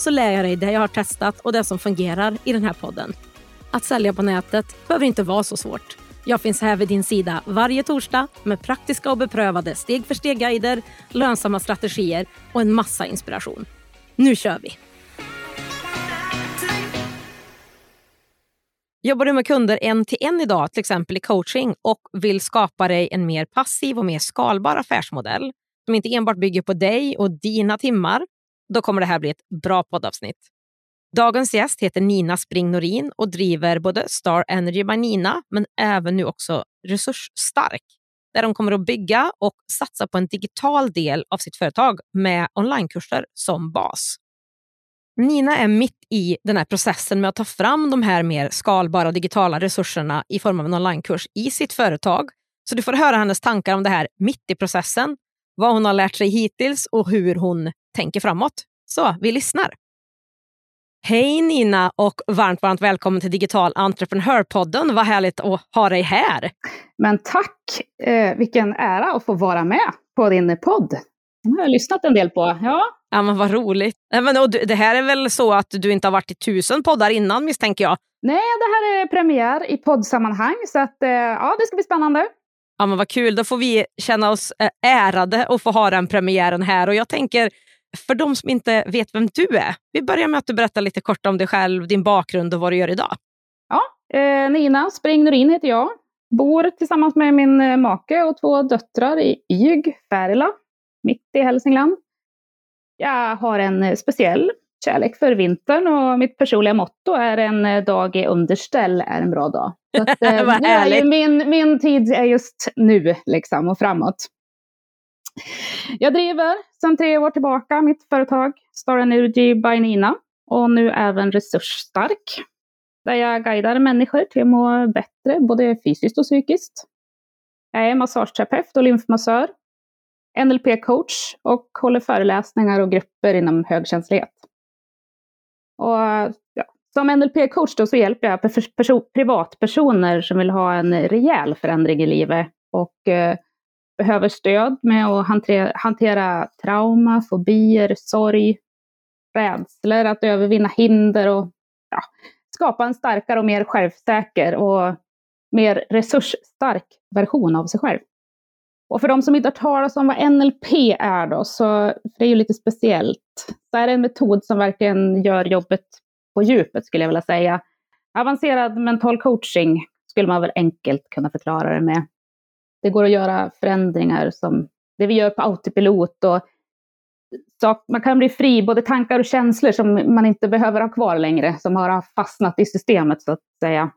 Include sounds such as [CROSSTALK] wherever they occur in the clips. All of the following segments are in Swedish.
så lär jag dig det jag har testat och det som fungerar i den här podden. Att sälja på nätet behöver inte vara så svårt. Jag finns här vid din sida varje torsdag med praktiska och beprövade steg för steg-guider, lönsamma strategier och en massa inspiration. Nu kör vi! Jobbar du med kunder en till en idag, till exempel i coaching och vill skapa dig en mer passiv och mer skalbar affärsmodell som inte enbart bygger på dig och dina timmar, då kommer det här bli ett bra poddavsnitt. Dagens gäst heter Nina Spring Norin och driver både Star Energy by Nina, men även nu också Resursstark, där de kommer att bygga och satsa på en digital del av sitt företag med onlinekurser som bas. Nina är mitt i den här processen med att ta fram de här mer skalbara digitala resurserna i form av en onlinekurs i sitt företag. Så du får höra hennes tankar om det här mitt i processen, vad hon har lärt sig hittills och hur hon tänker framåt. Så vi lyssnar. Hej Nina och varmt, varmt välkommen till Digital entreprenörpodden. Vad härligt att ha dig här. Men tack! Eh, vilken ära att få vara med på din podd. Den har jag lyssnat en del på. Ja, Ja, men vad roligt. men, och det här är väl så att du inte har varit i tusen poddar innan misstänker jag? Nej, det här är premiär i poddsammanhang, så att, eh, ja, det ska bli spännande. Ja, men vad kul. Då får vi känna oss eh, ärade och få ha den premiären här. Och jag tänker, för de som inte vet vem du är, vi börjar med att du berättar lite kort om dig själv, din bakgrund och vad du gör idag. Ja, eh, Nina Spring Norin heter jag. Bor tillsammans med min eh, make och två döttrar i Yg, Färila, mitt i Hälsingland. Jag har en eh, speciell kärlek för vintern och mitt personliga motto är en eh, dag i underställ är en bra dag. Så att, [LAUGHS] eh, min, min tid är just nu liksom och framåt. Jag driver sedan tre år tillbaka mitt företag Star Energy by Nina och nu även Resursstark. Där jag guidar människor till att må bättre, både fysiskt och psykiskt. Jag är massageterapeut och lymfmassör NLP-coach och håller föreläsningar och grupper inom högkänslighet. Och, ja, som NLP-coach då så hjälper jag privatpersoner som vill ha en rejäl förändring i livet och eh, behöver stöd med att hantera, hantera trauma, fobier, sorg, rädslor, att övervinna hinder och ja, skapa en starkare och mer självsäker och mer resursstark version av sig själv. Och för de som inte har talat om vad NLP är då, så för det är ju lite speciellt, så är det en metod som verkligen gör jobbet på djupet skulle jag vilja säga. Avancerad mental coaching skulle man väl enkelt kunna förklara det med. Det går att göra förändringar som det vi gör på autopilot och sak, man kan bli fri, både tankar och känslor som man inte behöver ha kvar längre, som har fastnat i systemet så att säga.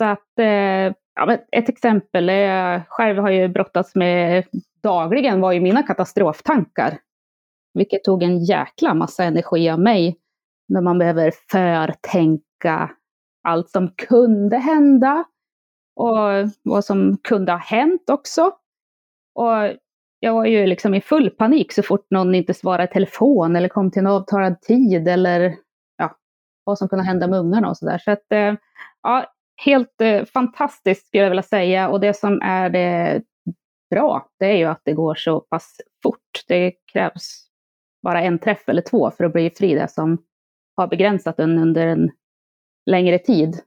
Så att eh, ja, ett exempel, jag själv har ju brottats med dagligen var ju mina katastroftankar. Vilket tog en jäkla massa energi av mig. När man behöver förtänka allt som kunde hända. Och vad som kunde ha hänt också. Och jag var ju liksom i full panik så fort någon inte svarade i telefon eller kom till en avtalad tid eller ja, vad som kunde hända med ungarna och sådär. Så att eh, ja, helt eh, fantastiskt skulle jag vilja säga. Och det som är det bra, det är ju att det går så pass fort. Det krävs bara en träff eller två för att bli fri, det som har begränsat den under en längre tid.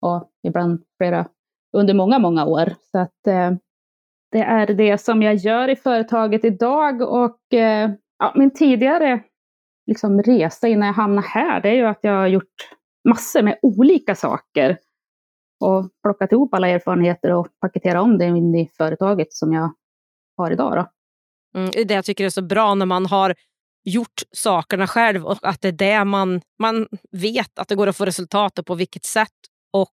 Och ibland flera, under många, många år. Så att eh, det är det som jag gör i företaget idag. Och eh, ja, min tidigare liksom, resa innan jag hamnade här, det är ju att jag har gjort massor med olika saker och plockat ihop alla erfarenheter och paketerat om det in i företaget som jag har idag. Då. Mm, det jag tycker är så bra när man har gjort sakerna själv och att det är det man, man vet att det går att få resultat och på vilket sätt. Och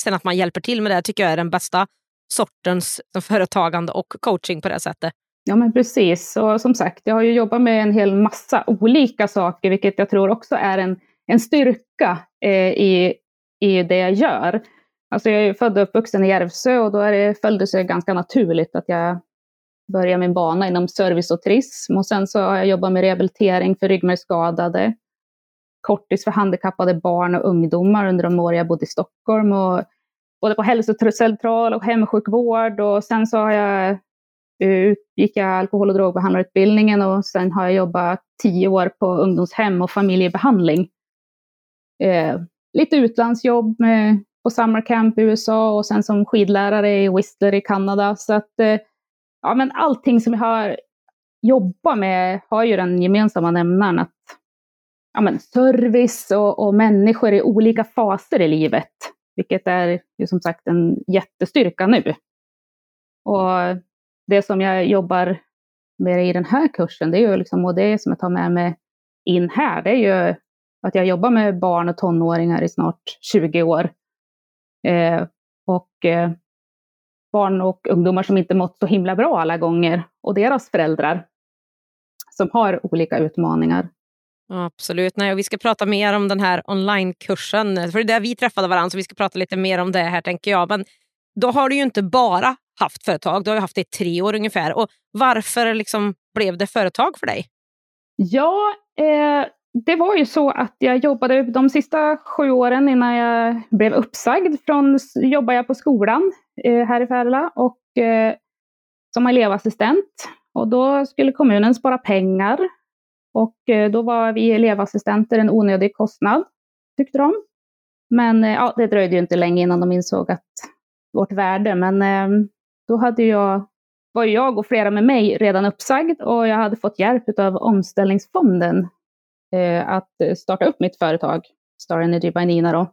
sen att man hjälper till med det tycker jag är den bästa sortens liksom, företagande och coaching på det sättet. Ja men precis, och som sagt jag har ju jobbat med en hel massa olika saker vilket jag tror också är en en styrka eh, i, i det jag gör. Alltså jag är född och uppvuxen i Järvsö och då är det, följde sig ganska naturligt att jag började min bana inom service och turism. Och sen så har jag jobbat med rehabilitering för ryggmärgsskadade, kortis för handikappade barn och ungdomar under de år jag bodde i Stockholm. Och både på hälsocentral och hemsjukvård. Och sen så har jag, eh, gick jag alkohol och drogbehandlarutbildningen och sen har jag jobbat tio år på ungdomshem och familjebehandling. Eh, lite utlandsjobb med, på summercamp i USA och sen som skidlärare i Whistler i Kanada. Så att eh, ja, men allting som jag har jobbat med har ju den gemensamma nämnaren att ja, men service och, och människor i olika faser i livet vilket är ju som sagt en jättestyrka nu. Och det som jag jobbar med i den här kursen, det är ju liksom, och det som jag tar med mig in här, det är ju att jag jobbar med barn och tonåringar i snart 20 år. Eh, och eh, barn och ungdomar som inte mått så himla bra alla gånger, och deras föräldrar som har olika utmaningar. Absolut. Nej, och vi ska prata mer om den här onlinekursen. För det är där vi träffade varandra, så vi ska prata lite mer om det här tänker jag. Men då har du ju inte bara haft företag, du har haft det i tre år ungefär. Och varför liksom blev det företag för dig? Ja, eh, det var ju så att jag jobbade de sista sju åren innan jag blev uppsagd från, jobbade jag på skolan eh, här i Färila och eh, som elevassistent. Och då skulle kommunen spara pengar och eh, då var vi elevassistenter en onödig kostnad, tyckte de. Men eh, ja, det dröjde ju inte länge innan de insåg att vårt värde. Men ehm, då hade jag, var jag och flera med mig redan uppsagd och jag hade fått hjälp av omställningsfonden eh, att starta upp mitt företag, Star Energy by Nina. Då.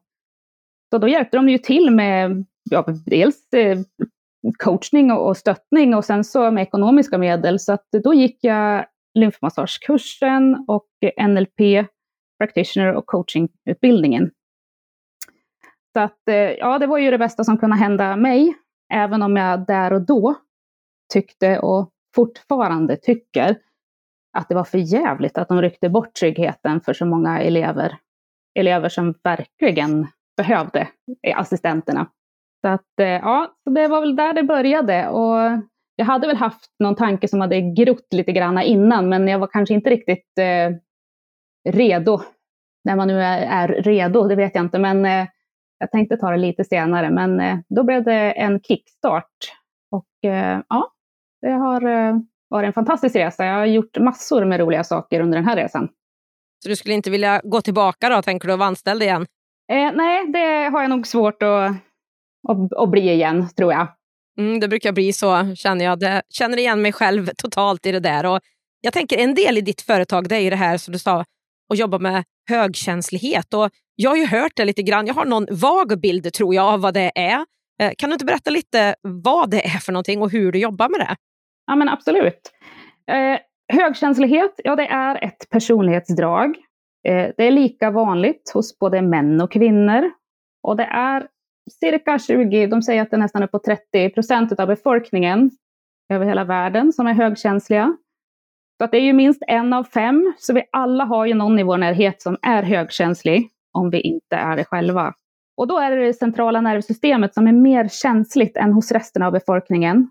Så då hjälpte de ju till med ja, dels coachning och stöttning och sen så med ekonomiska medel. Så att då gick jag lymfmassagekursen och NLP, practitioner och coachingutbildningen. Så att, eh, ja, det var ju det bästa som kunde hända mig, även om jag där och då tyckte och fortfarande tycker att det var för jävligt att de ryckte bort tryggheten för så många elever. Elever som verkligen behövde assistenterna. Så att, eh, ja, så det var väl där det började. Och jag hade väl haft någon tanke som hade grott lite grann innan, men jag var kanske inte riktigt eh, redo. När man nu är, är, redo, det vet jag inte, men eh, jag tänkte ta det lite senare. Men eh, då blev det en kickstart. Och eh, ja, det har eh, varit en fantastisk resa. Jag har gjort massor med roliga saker under den här resan. Så du skulle inte vilja gå tillbaka då, tänker du, och vara anställd igen? Eh, nej, det har jag nog svårt att, att, att bli igen, tror jag. Mm, det brukar bli så, känner jag. Det, känner igen mig själv [LAUGHS] totalt i det där. Och jag tänker En del i ditt företag det är ju det här som du sa, att jobba med högkänslighet. Och jag har ju hört det lite grann. Jag har någon vag bild tror jag av vad det är. Eh, kan du inte berätta lite vad det är för någonting och hur du jobbar med det? Ja, men absolut. Eh, högkänslighet, ja det är ett personlighetsdrag. Eh, det är lika vanligt hos både män och kvinnor. Och det är cirka 20, de säger att det är nästan är på 30 procent av befolkningen över hela världen som är högkänsliga. Så att det är ju minst en av fem, så vi alla har ju någon i vår närhet som är högkänslig, om vi inte är det själva. Och då är det det centrala nervsystemet som är mer känsligt än hos resten av befolkningen,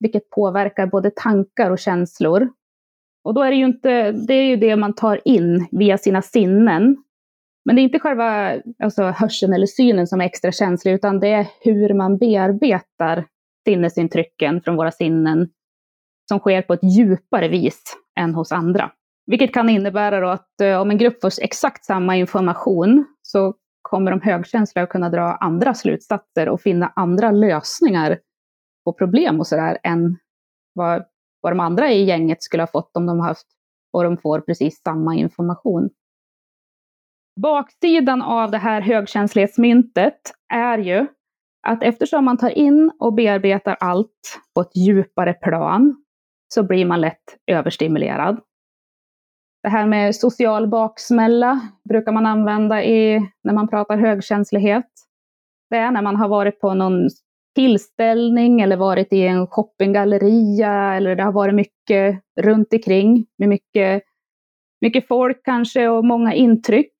vilket påverkar både tankar och känslor. Och då är det ju inte, det är ju det man tar in via sina sinnen, men det är inte själva alltså, hörseln eller synen som är extra känslig, utan det är hur man bearbetar sinnesintrycken från våra sinnen som sker på ett djupare vis än hos andra. Vilket kan innebära då att eh, om en grupp får exakt samma information så kommer de högkänsliga att kunna dra andra slutsatser och finna andra lösningar på problem och sådär än vad, vad de andra i gänget skulle ha fått om de haft och de får precis samma information. Baksidan av det här högkänslighetsmyntet är ju att eftersom man tar in och bearbetar allt på ett djupare plan så blir man lätt överstimulerad. Det här med social baksmälla brukar man använda i, när man pratar högkänslighet. Det är när man har varit på någon tillställning eller varit i en shoppinggalleria eller det har varit mycket runt omkring med mycket, mycket folk kanske och många intryck.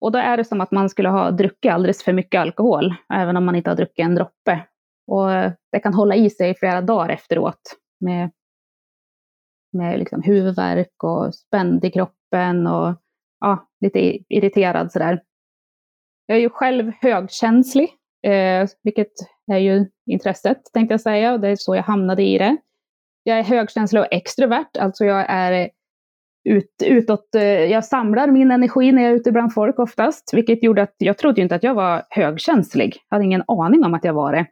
Och då är det som att man skulle ha druckit alldeles för mycket alkohol, även om man inte har druckit en droppe. Och eh, det kan hålla i sig flera dagar efteråt med, med liksom huvudvärk och spänd i kroppen och ja, lite irriterad sådär. Jag är ju själv högkänslig, eh, vilket är ju intresset tänkte jag säga, och det är så jag hamnade i det. Jag är högkänslig och extrovert, alltså jag är ut, utåt, eh, jag samlar min energi när jag är ute bland folk oftast, vilket gjorde att jag trodde inte att jag var högkänslig. Jag hade ingen aning om att jag var det.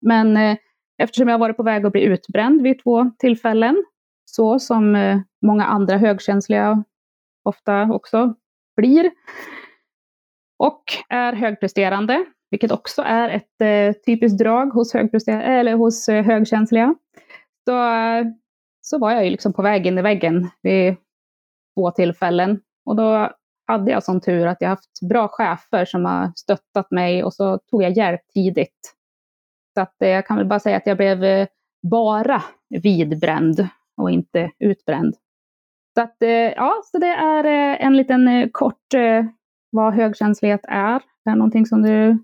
Men eh, eftersom jag varit på väg att bli utbränd vid två tillfällen, så som eh, många andra högkänsliga ofta också blir, och är högpresterande, vilket också är ett eh, typiskt drag hos, eller hos eh, högkänsliga, så, eh, så var jag ju liksom på väg in i väggen vid två tillfällen. Och då hade jag sån tur att jag haft bra chefer som har stöttat mig och så tog jag hjälp tidigt. Så att, eh, jag kan väl bara säga att jag blev eh, bara vidbränd och inte utbränd. Så att, eh, ja, så det är en liten kort vad högkänslighet är. Det är någonting som du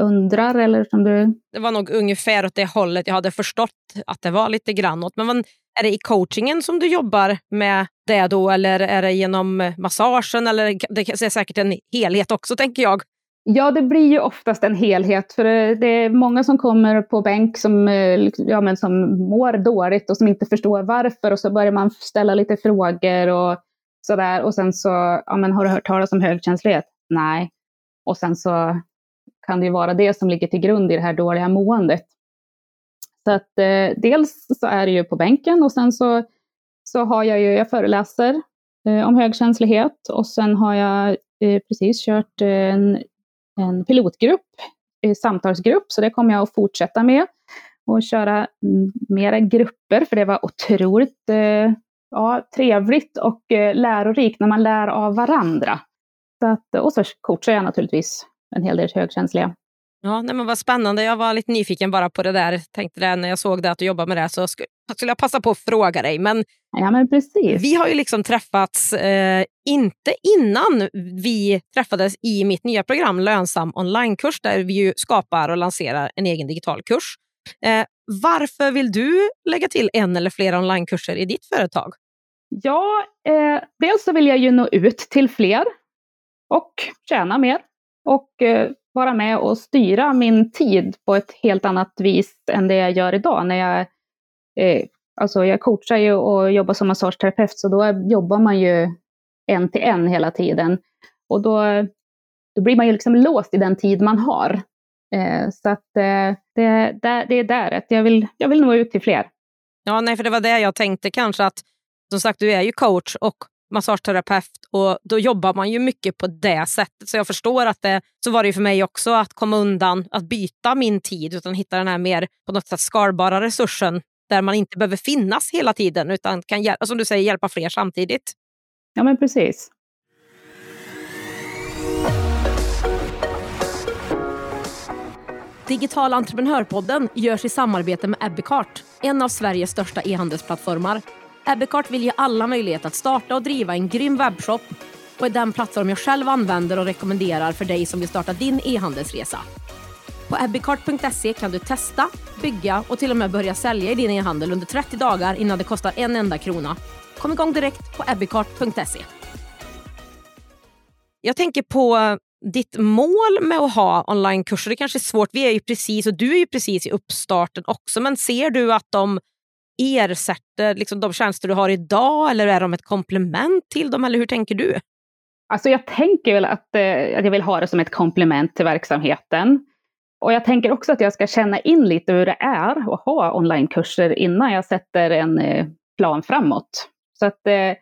undrar eller som du... Det var nog ungefär åt det hållet jag hade förstått att det var lite grann åt. Men är det i coachingen som du jobbar med det då eller är det genom massagen? Eller det är säkert en helhet också tänker jag. Ja, det blir ju oftast en helhet. För det är många som kommer på bänk som, eh, liksom, ja, men som mår dåligt och som inte förstår varför. Och så börjar man ställa lite frågor och sådär. Och sen så, ja men har du hört talas om högkänslighet? Nej. Och sen så kan det ju vara det som ligger till grund i det här dåliga måendet. Så att eh, dels så är det ju på bänken och sen så, så har jag ju, jag föreläser eh, om högkänslighet och sen har jag eh, precis kört en, en pilotgrupp, eh, samtalsgrupp, så det kommer jag att fortsätta med och köra mm, mera grupper, för det var otroligt eh, ja, trevligt och eh, lärorikt när man lär av varandra. Så att, och så coachar jag naturligtvis en hel del högkänsliga. Ja, nej men vad spännande. Jag var lite nyfiken bara på det där. Tänkte det, när jag såg det att du jobbar med det så skulle, jag passa på att fråga dig. Men, ja, men precis. Vi har ju liksom träffats, eh, inte innan vi träffades i mitt nya program Lönsam onlinekurs där vi ju skapar och lanserar en egen digital kurs. Eh, varför vill du lägga till en eller flera onlinekurser i ditt företag? Ja, eh, dels så vill jag ju nå ut till fler och tjäna mer och eh, vara med och styra min tid på ett helt annat vis än det jag gör idag. När jag, eh, alltså jag coachar ju och jobbar som massageterapeut så då jobbar man ju en till en hela tiden. Och då, då blir man ju liksom låst i den tid man har. Eh, så att eh, det, det, det är där, att jag vill, jag vill nå ut till fler. Ja, nej, för det var det jag tänkte kanske att som sagt, du är ju coach och massageterapeut och då jobbar man ju mycket på det sättet. Så jag förstår att det, så var det för mig också att komma undan, att byta min tid utan hitta den här mer på något sätt skalbara resursen där man inte behöver finnas hela tiden utan kan, som du säger, hjälpa fler samtidigt. Ja men precis. Digital entreprenörpodden görs i samarbete med Ebbecart, en av Sveriges största e-handelsplattformar Ebbecart vill ge alla möjlighet att starta och driva en grym webbshop och är den plattform jag själv använder och rekommenderar för dig som vill starta din e-handelsresa. På ebbecart.se kan du testa, bygga och till och med börja sälja i din e-handel under 30 dagar innan det kostar en enda krona. Kom igång direkt på ebbecart.se. Jag tänker på ditt mål med att ha onlinekurser. Det kanske är svårt. Vi är ju precis, och du är ju precis i uppstarten också, men ser du att de ersätter liksom de tjänster du har idag eller är de ett komplement till dem? Eller hur tänker du? Alltså jag tänker väl att, eh, att jag vill ha det som ett komplement till verksamheten. Och jag tänker också att jag ska känna in lite hur det är att ha onlinekurser innan jag sätter en eh, plan framåt. Så att eh,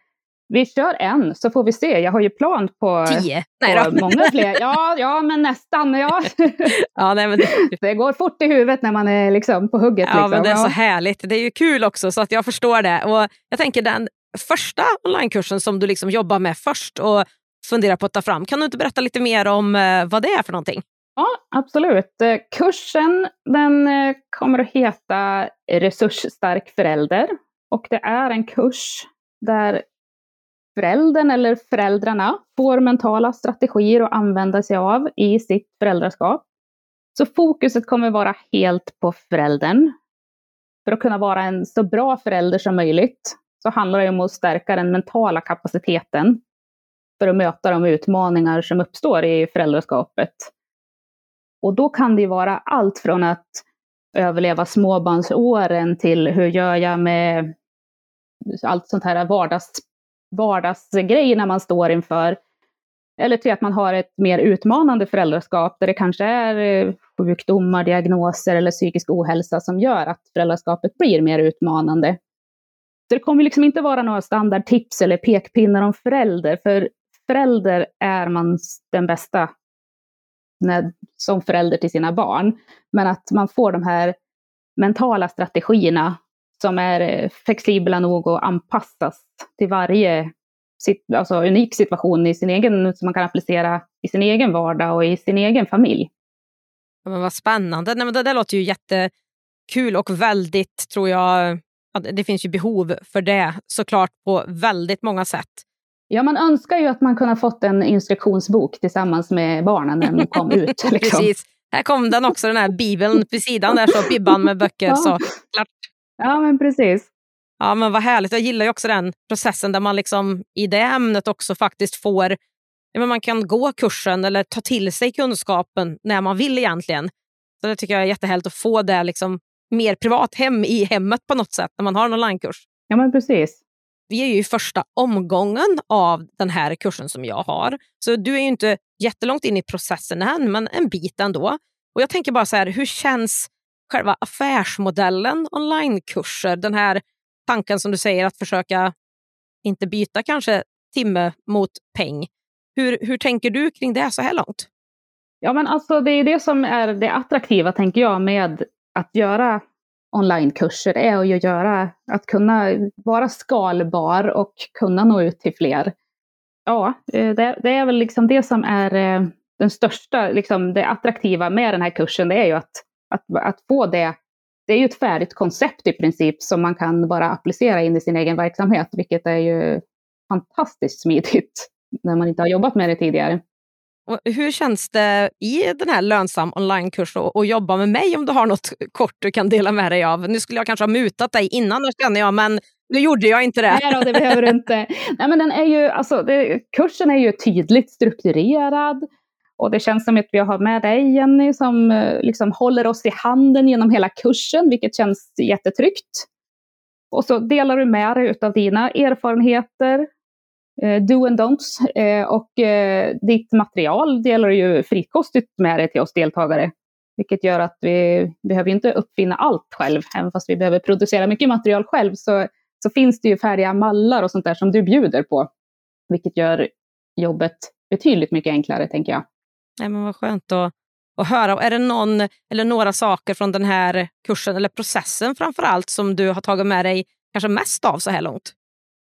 vi kör en så får vi se. Jag har ju plan på, Tio? Nej, på [LAUGHS] många fler. Ja, ja, men nästan. Ja. [LAUGHS] ja, nej, men det... [LAUGHS] det går fort i huvudet när man är liksom på hugget. Ja, liksom. men det är så härligt. Det är ju kul också så att jag förstår det. Och jag tänker den första onlinekursen som du liksom jobbar med först och funderar på att ta fram. Kan du inte berätta lite mer om eh, vad det är för någonting? Ja, absolut. Eh, kursen den eh, kommer att heta Resursstark förälder och det är en kurs där föräldern eller föräldrarna får mentala strategier att använda sig av i sitt föräldraskap. Så fokuset kommer vara helt på föräldern. För att kunna vara en så bra förälder som möjligt så handlar det om att stärka den mentala kapaciteten för att möta de utmaningar som uppstår i föräldraskapet. Och då kan det vara allt från att överleva småbarnsåren till hur gör jag med allt sånt här vardags, vardagsgrej när man står inför. Eller till att man har ett mer utmanande föräldraskap där det kanske är eh, sjukdomar, diagnoser eller psykisk ohälsa som gör att föräldraskapet blir mer utmanande. Så det kommer liksom inte vara några standardtips eller pekpinnar om förälder, för förälder är man den bästa när, som förälder till sina barn. Men att man får de här mentala strategierna som är eh, flexibla nog att anpassas till varje alltså unik situation i sin egen, som man kan applicera i sin egen vardag och i sin egen familj. Ja, men vad spännande. Nej, men det där låter ju jättekul och väldigt, tror jag, det finns ju behov för det såklart på väldigt många sätt. Ja, man önskar ju att man kunde ha fått en instruktionsbok tillsammans med barnen när de kom ut. [LAUGHS] Liksom. Precis. Här kom den också, den här bibeln vid sidan där, så Bibban med böcker. Ja. Så, klart. Ja, men precis. Ja, men vad härligt. Jag gillar ju också den processen där man liksom i det ämnet också faktiskt får... Ja, man kan gå kursen eller ta till sig kunskapen när man vill egentligen. Så Det tycker jag är jättehärligt att få det liksom mer privat hem i hemmet på något sätt när man har en onlinekurs. Ja, men precis. Vi är ju i första omgången av den här kursen som jag har. Så du är ju inte jättelångt in i processen än, men en bit ändå. Och jag tänker bara så här, hur känns själva affärsmodellen onlinekurser? Den här tanken som du säger att försöka inte byta kanske timme mot peng. Hur, hur tänker du kring det så här långt? Ja, men alltså det är det som är det attraktiva, tänker jag, med att göra onlinekurser är att göra, att kunna vara skalbar och kunna nå ut till fler. Ja, eh, det, det är väl liksom det som är eh, den största, liksom det attraktiva med den här kursen, det är ju att, att, att få det. Det är ju ett färdigt koncept i princip som man kan bara applicera in i sin egen verksamhet, vilket är ju fantastiskt smidigt [LAUGHS] när man inte har jobbat med det tidigare. Och hur känns det i den här lönsam onlinekurs att jobba med mig om du har något kort du kan dela med dig av? Nu skulle jag kanske ha mutat dig innan, känner jag, men nu gjorde jag inte det. Nej, då, det behöver du inte. [LAUGHS] Nej, men den är ju, alltså, det, kursen är ju tydligt strukturerad. Och det känns som att vi har med dig Jenny som eh, liksom håller oss i handen genom hela kursen, vilket känns jättetryggt. Och så delar du med dig av dina erfarenheter, eh, do and don'ts. Eh, och ditt material delar du ju frikostigt med dig till oss deltagare. Vilket gör att vi behöver inte uppfinna allt själv. Även fast vi behöver producera mycket material själv så, så finns det ju färdiga mallar och sånt där som du bjuder på. Vilket gör jobbet betydligt mycket enklare, tänker jag. Nej, men vad skönt att, att höra. Är det någon eller några saker från den här kursen eller processen framför allt som du har tagit med dig kanske mest av så här långt?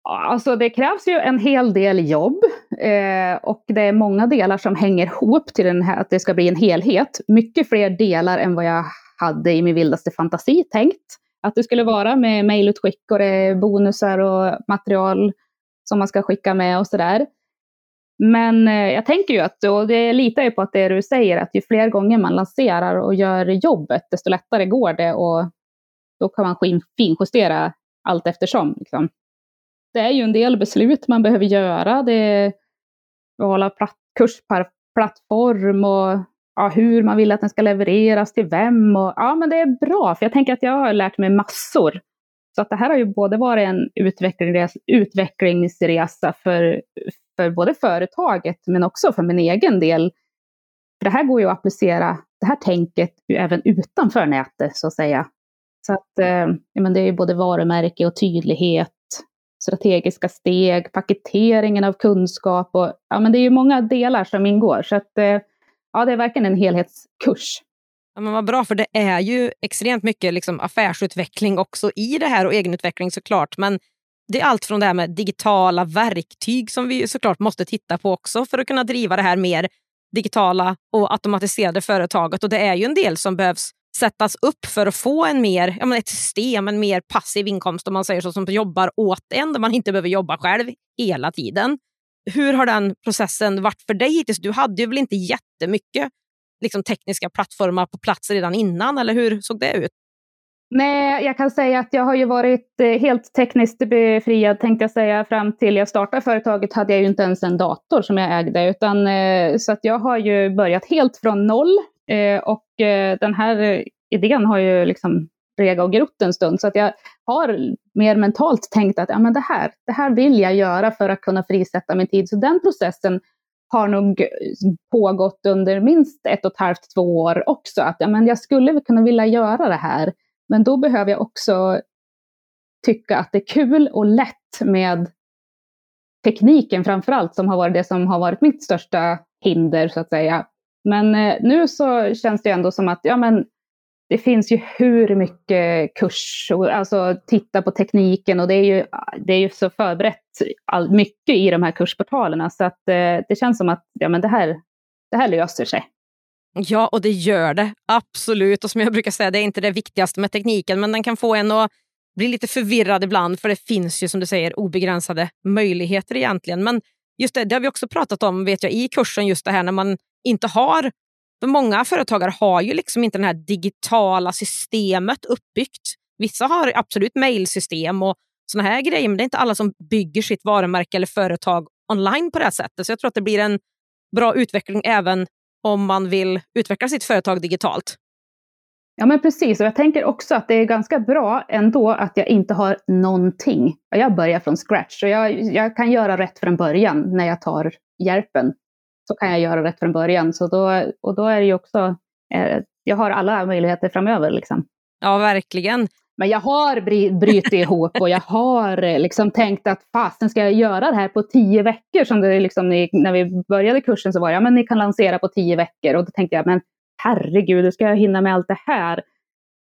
Alltså det krävs ju en hel del jobb eh, och det är många delar som hänger ihop till den här, att det ska bli en helhet. Mycket fler delar än vad jag hade i min vildaste fantasi tänkt. Att det skulle vara med mejlutskick och det är bonusar och material som man ska skicka med och sådär. Men eh, jag tänker ju att, och det litar ju på att det du säger, att ju fler gånger man lanserar och gör jobbet, desto lättare går det och då kan man finjustera allt eftersom. Liksom det är ju en del beslut man behöver göra. Det är kurs per plattform och ja, hur man vill att den ska levereras till vem. Och, ja, men det är bra, för jag tänker att jag har lärt mig massor. Så att det här har ju både varit en utvecklingsresa för, för både företaget men också för min egen del. För det här går ju att applicera, det här tänket, även utanför nätet så att säga. Så att eh, ja, men det är ju både varumärke och tydlighet strategiska steg, paketeringen av kunskap och ja, men det är ju många delar som ingår. Så att, eh, ja, det är verkligen en helhetskurs. Ja, men vad bra, för det är ju extremt mycket liksom affärsutveckling också i det här och egenutveckling såklart. Men det är allt från det här med digitala verktyg som vi såklart måste titta på också för att kunna driva det här mer digitala och automatiserade företaget. Och det är ju en del som behövs sättas upp för att få en mer, ja, men ett system, en mer passiv inkomst om man säger så, som jobbar åt en, där man inte behöver jobba själv hela tiden. Hur har den processen varit för dig hittills? Du hade ju väl inte jättemycket liksom, tekniska plattformar på plats redan innan, eller hur såg det ut? Nej, jag kan säga att jag har ju varit eh, helt tekniskt befriad tänkte jag säga. Fram till jag startade företaget hade jag ju inte ens en dator som jag ägde. Utan, eh, så att jag har ju börjat helt från noll. Eh, och den här idén har ju liksom rega och grott en stund. Så att jag har mer mentalt tänkt att ja, men det, här, det här vill jag göra för att kunna frisätta min tid. Så den processen har nog pågått under minst ett och ett halvt, två år också. Att ja, men jag skulle kunna vilja göra det här. Men då behöver jag också tycka att det är kul och lätt med tekniken framför allt, som har varit det som har varit mitt största hinder så att säga. Men eh, nu så känns det ändå som att ja, men det finns ju hur mycket kurs, alltså titta på tekniken och det är ju, det är ju så förberett all, mycket i de här kursportalerna så att eh, det känns som att ja, men det, här, det här löser sig. Ja, och det gör det. Absolut. Och som jag brukar säga, det är inte det viktigaste med tekniken, men den kan få en att bli lite förvirrad ibland, för det finns ju som du säger obegränsade möjligheter egentligen. Men just det, det har vi också pratat om vet jag, i kursen, just det här när man inte har för många företagare har ju liksom inte det här digitala systemet uppbyggt. Vissa har absolut mejlsystem och såna här grejer, men det är inte alla som bygger sitt varumärke eller företag online på det här sättet. Så jag tror att det blir en bra utveckling även om man vill utveckla sitt företag digitalt. Ja men precis, och jag tänker också att det är ganska bra ändå att jag inte har någonting. Jag börjar från scratch och jag, jag kan göra rätt från början när jag tar hjälpen. Så kan jag göra rätt från början. Så då, och då är det ju också, eh, jag har alla möjligheter framöver. Liksom. Ja, verkligen. Men jag har brutit ihop och jag har eh, liksom tänkt att fasen ska jag göra det här på tio veckor? Som det liksom, när vi började kursen så var det, ja men ni kan lansera på tio veckor. Och då tänkte jag, men herregud, hur ska jag hinna med allt det här?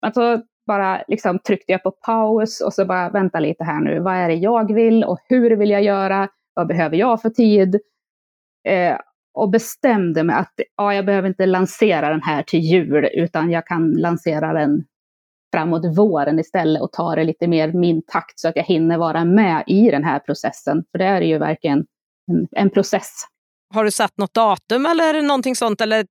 Men så bara liksom tryckte jag på paus och så bara, vänta lite här nu, vad är det jag vill och hur vill jag göra? Vad behöver jag för tid? Eh, och bestämde mig att ja, jag behöver inte lansera den här till jul, utan jag kan lansera den framåt våren istället och ta det lite mer min takt så att jag hinner vara med i den här processen. För det är ju verkligen en, en process. Har du satt något datum eller någonting sånt eller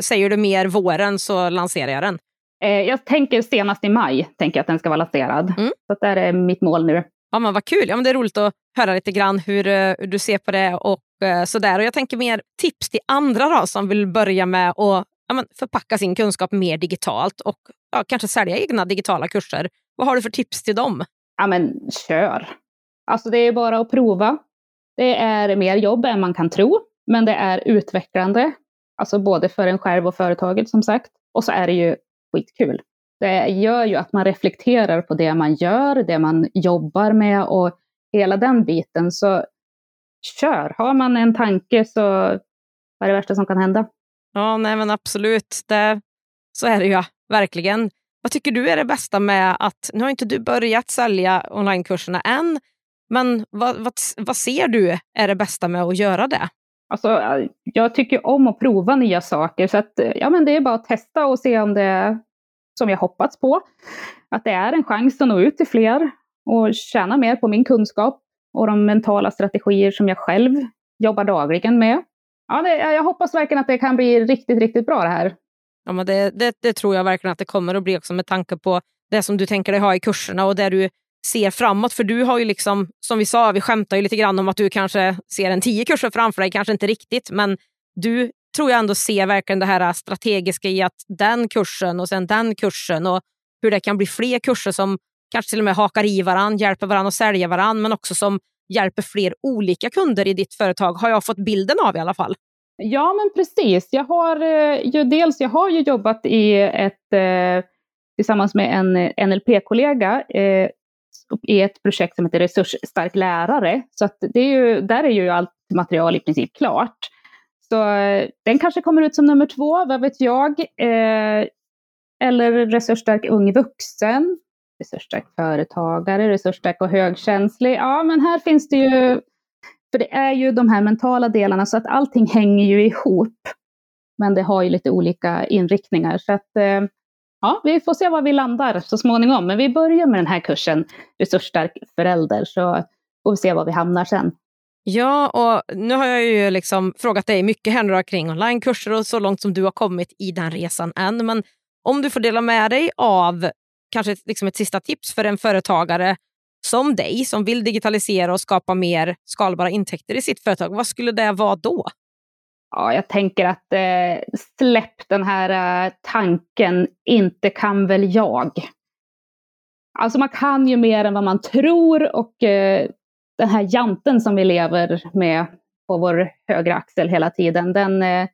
säger du mer våren så lanserar jag den? Eh, jag tänker senast i maj, tänker jag att den ska vara lanserad. Mm. Så det är mitt mål nu. Ja, men vad kul! Ja, men det är roligt att höra lite grann hur, eh, hur du ser på det och eh, sådär. Och jag tänker mer tips till andra då, som vill börja med att ja, förpacka sin kunskap mer digitalt och ja, kanske sälja egna digitala kurser. Vad har du för tips till dem? Ja, men kör! Alltså det är bara att prova. Det är mer jobb än man kan tro, men det är utvecklande. Alltså både för en själv och företaget som sagt. Och så är det ju skitkul. Det gör ju att man reflekterar på det man gör, det man jobbar med och hela den biten. Så kör! Har man en tanke så vad är det värsta som kan hända? Ja, nej men absolut. Det, så är det ju verkligen. Vad tycker du är det bästa med att, nu har inte du börjat sälja onlinekurserna än, men vad, vad, vad ser du är det bästa med att göra det? Alltså, jag tycker om att prova nya saker, så att, ja, men det är bara att testa och se om det är som jag hoppats på. Att det är en chans att nå ut till fler och tjäna mer på min kunskap och de mentala strategier som jag själv jobbar dagligen med. Ja, det, jag hoppas verkligen att det kan bli riktigt, riktigt bra det här. Ja, men det, det, det, tror jag verkligen att det kommer att bli också med tanke på det som du tänker dig ha i kurserna och det du ser framåt. För du har ju liksom, som vi sa, vi skämtar ju lite grann om att du kanske ser en tio kurser framför dig, kanske inte riktigt, men du tror jag ändå ser verkligen det här strategiska i att den kursen och sen den kursen och hur det kan bli fler kurser som kanske till och med hakar i varandra, hjälper varandra att sälja varandra, men också som hjälper fler olika kunder i ditt företag, har jag fått bilden av i alla fall. Ja, men precis. Jag har eh, ju dels jag har ju jobbat i ett, eh, tillsammans med en eh, NLP-kollega eh, i ett projekt som heter Resursstark lärare. Så att det är ju, där är ju allt material i princip klart. Så eh, den kanske kommer ut som nummer två, vad vet jag. Eh, eller Resursstark ung vuxen resursstark företagare, resursstark och högkänslig. Ja, men här finns det ju, för det är ju de här mentala delarna så att allting hänger ju ihop. Men det har ju lite olika inriktningar. Så att, eh, ja, vi får se var vi landar så småningom. Men vi börjar med den här kursen, Resursstark förälder, så får vi se var vi hamnar sen. Ja, och nu har jag ju liksom frågat dig mycket här kring onlinekurser och så långt som du har kommit i den resan än. Men om du får dela med dig av kanske liksom ett sista tips för en företagare som dig som vill digitalisera och skapa mer skalbara intäkter i sitt företag, vad skulle det vara då? Ja, jag tänker att eh, släpp den här eh, tanken, inte kan väl jag. Alltså man kan ju mer än vad man tror och eh, den här janten som vi lever med på vår högra axel hela tiden, den, eh,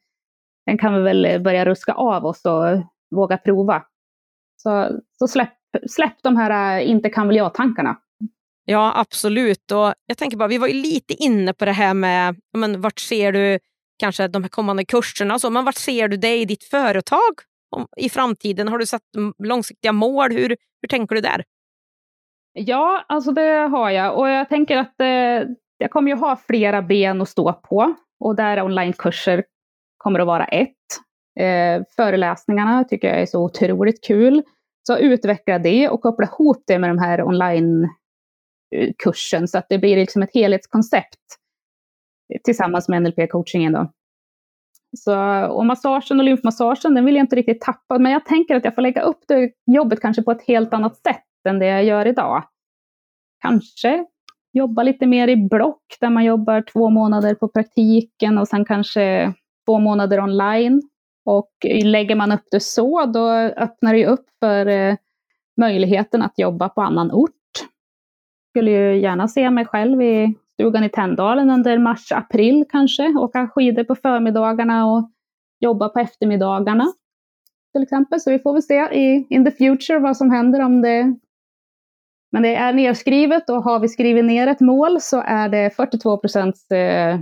den kan vi väl börja ruska av oss och våga prova. Så, så släpp, släpp de här eh, inte kan väl jag-tankarna. Ja, absolut. Och jag tänker bara, vi var ju lite inne på det här med men, vart ser du kanske de här kommande kurserna. Så, men vart ser du dig i ditt företag om, i framtiden? Har du satt långsiktiga mål? Hur, hur tänker du där? Ja, alltså det har jag. Och jag tänker att eh, jag kommer ju ha flera ben att stå på. Och där onlinekurser kommer att vara ett. Eh, föreläsningarna tycker jag är så otroligt kul. Så utveckla det och koppla ihop det med de här online Eh, kursen så att det blir liksom ett helhetskoncept tillsammans med NLP-coachingen. Då. Så, och massagen och lymfmassagen, den vill jag inte riktigt tappa, men jag tänker att jag får lägga upp det jobbet kanske på ett helt annat sätt än det jag gör idag. Kanske jobba lite mer i block, där man jobbar två månader på praktiken och sen kanske två månader online. Och lägger man upp det så, då öppnar det upp för eh, möjligheten att jobba på annan ort. Skulle ju gärna se mig själv i stugan i Tänndalen under mars-april kanske. Åka skidor på förmiddagarna och jobba på eftermiddagarna. Till exempel. Så vi får väl se i in the future vad som händer om det men det är nedskrivet och har vi skrivit ner ett mål så är det 42 procents eh,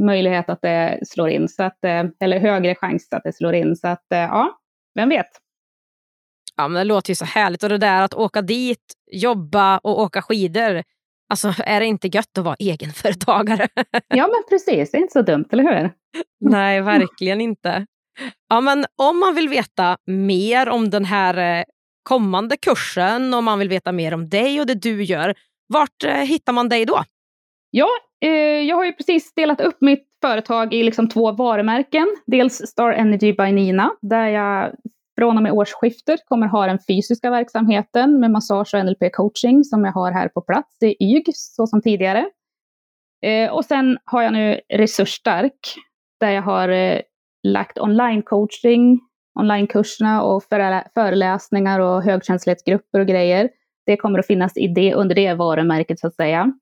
möjlighet att det slår in. Så att, eh, eller högre chans att det slår in. Så att eh, ja, vem vet. Ja, men det låter ju så härligt. Och det där att åka dit, jobba och åka skidor. Alltså är det inte gött att vara egenföretagare? [LAUGHS] ja men precis, det är inte så dumt, eller hur? Nej, verkligen inte. Ja, men om man vill veta mer om den här kommande kursen, om man vill veta mer om dig och det du gör, vart eh, hittar man dig då? Ja, eh, jag har ju precis delat upp mitt företag i liksom två varumärken. Dels Star Energy by Nina, där jag från och med årsskiftet kommer ha den fysiska verksamheten med massage och NLP-coaching som jag har här på plats i YG, så som tidigare. Eh, och sen har jag nu Resursstark, där jag har eh, lagt online-coaching, onlinekurserna och föreläsningar och högkänslighetsgrupper och grejer. Det kommer att finnas i det, under det varumärket så att säga.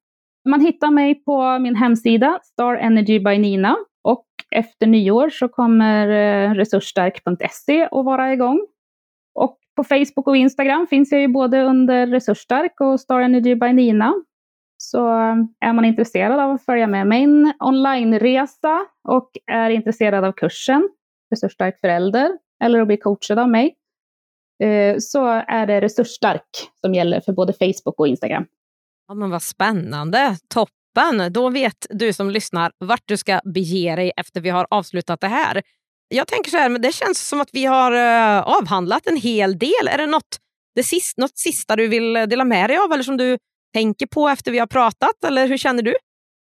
Man hittar mig på min hemsida Star Energy by Nina och efter nyår så kommer eh, resursstark.se att vara igång. Och på Facebook och Instagram finns jag ju både under Resursstark och Star Energy by Nina. Så eh, är man intresserad av att följa med min onlineresa och är intresserad av kursen Resursstark förälder eller att bli coachad av mig, eh, så är det resursstark som gäller för både Facebook och Instagram. Ja, men vad spännande, toppen! Då vet du som lyssnar vart du ska bege dig efter vi har avslutat det här. Jag tänker så här, men det känns som att vi har eh, avhandlat en hel del. Är det något, det sist, något sista du vill dela med dig av eller som du tänker på efter vi har pratat? Eller hur känner du?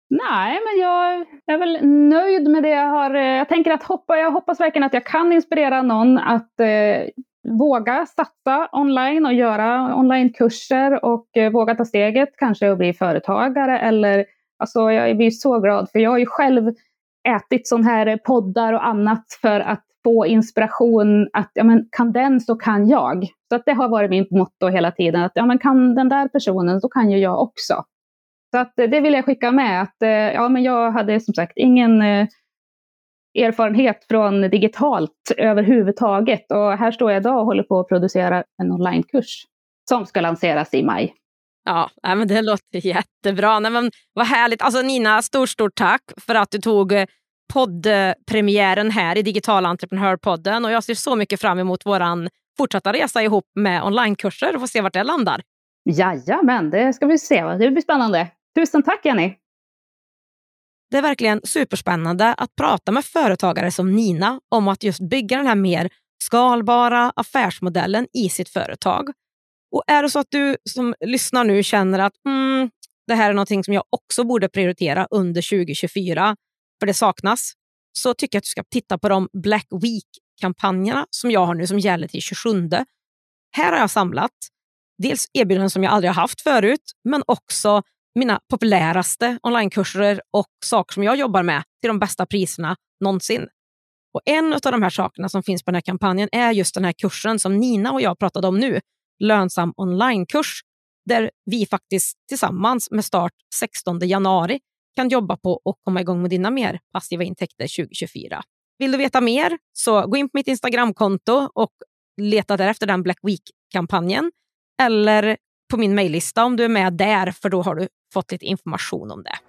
Nej, men jag är väl nöjd med det jag har. Eh, jag tänker att hoppa, jag hoppas verkligen att jag kan inspirera någon att eh, våga satsa online och göra onlinekurser och eh, våga ta steget kanske och bli företagare eller alltså jag blir så glad för jag har ju själv ätit sån här eh, poddar och annat för att få inspiration att ja, men kan den så kan jag. Så att det har varit mitt motto hela tiden att ja, men kan den där personen så kan ju jag också. Så att eh, det vill jag skicka med. Att, eh, ja, men jag hade som sagt ingen erfarenhet från digitalt överhuvudtaget. Och här står jag idag och håller på att producera en onlinekurs som ska lanseras i maj. Ja, men det låter [LAUGHS] jättebra. Nej, men vad härligt. Alltså Nina, stort, stort tack för att du tog poddpremiären här i Digital entreprenörpodden. Och jag ser så mycket fram emot vår fortsatta resa ihop med onlinekurser och få se vart det landar. Jajamän, det ska vi se. Det blir spännande. Tusen tack Jenny! Det är verkligen superspännande att prata med företagare som Nina om att just bygga den här mer skalbara affärsmodellen i sitt företag. Och är det så att du som lyssnar nu känner att mm, det här är någonting som jag också borde prioritera under 2024, för det saknas, så tycker jag att du ska titta på de Black Week-kampanjerna som jag har nu som gäller till 27. Här har jag samlat dels erbjudanden som jag aldrig har haft förut, men också mina populäraste onlinekurser och saker som jag jobbar med till de bästa priserna någonsin. Och En av de här sakerna som finns på den här kampanjen är just den här kursen som Nina och jag pratade om nu, lönsam onlinekurs, där vi faktiskt tillsammans med start 16 januari kan jobba på och komma igång med dina mer passiva intäkter 2024. Vill du veta mer så gå in på mitt Instagramkonto och leta därefter den Black Week-kampanjen eller på min mejllista om du är med där, för då har du fått lite information om det.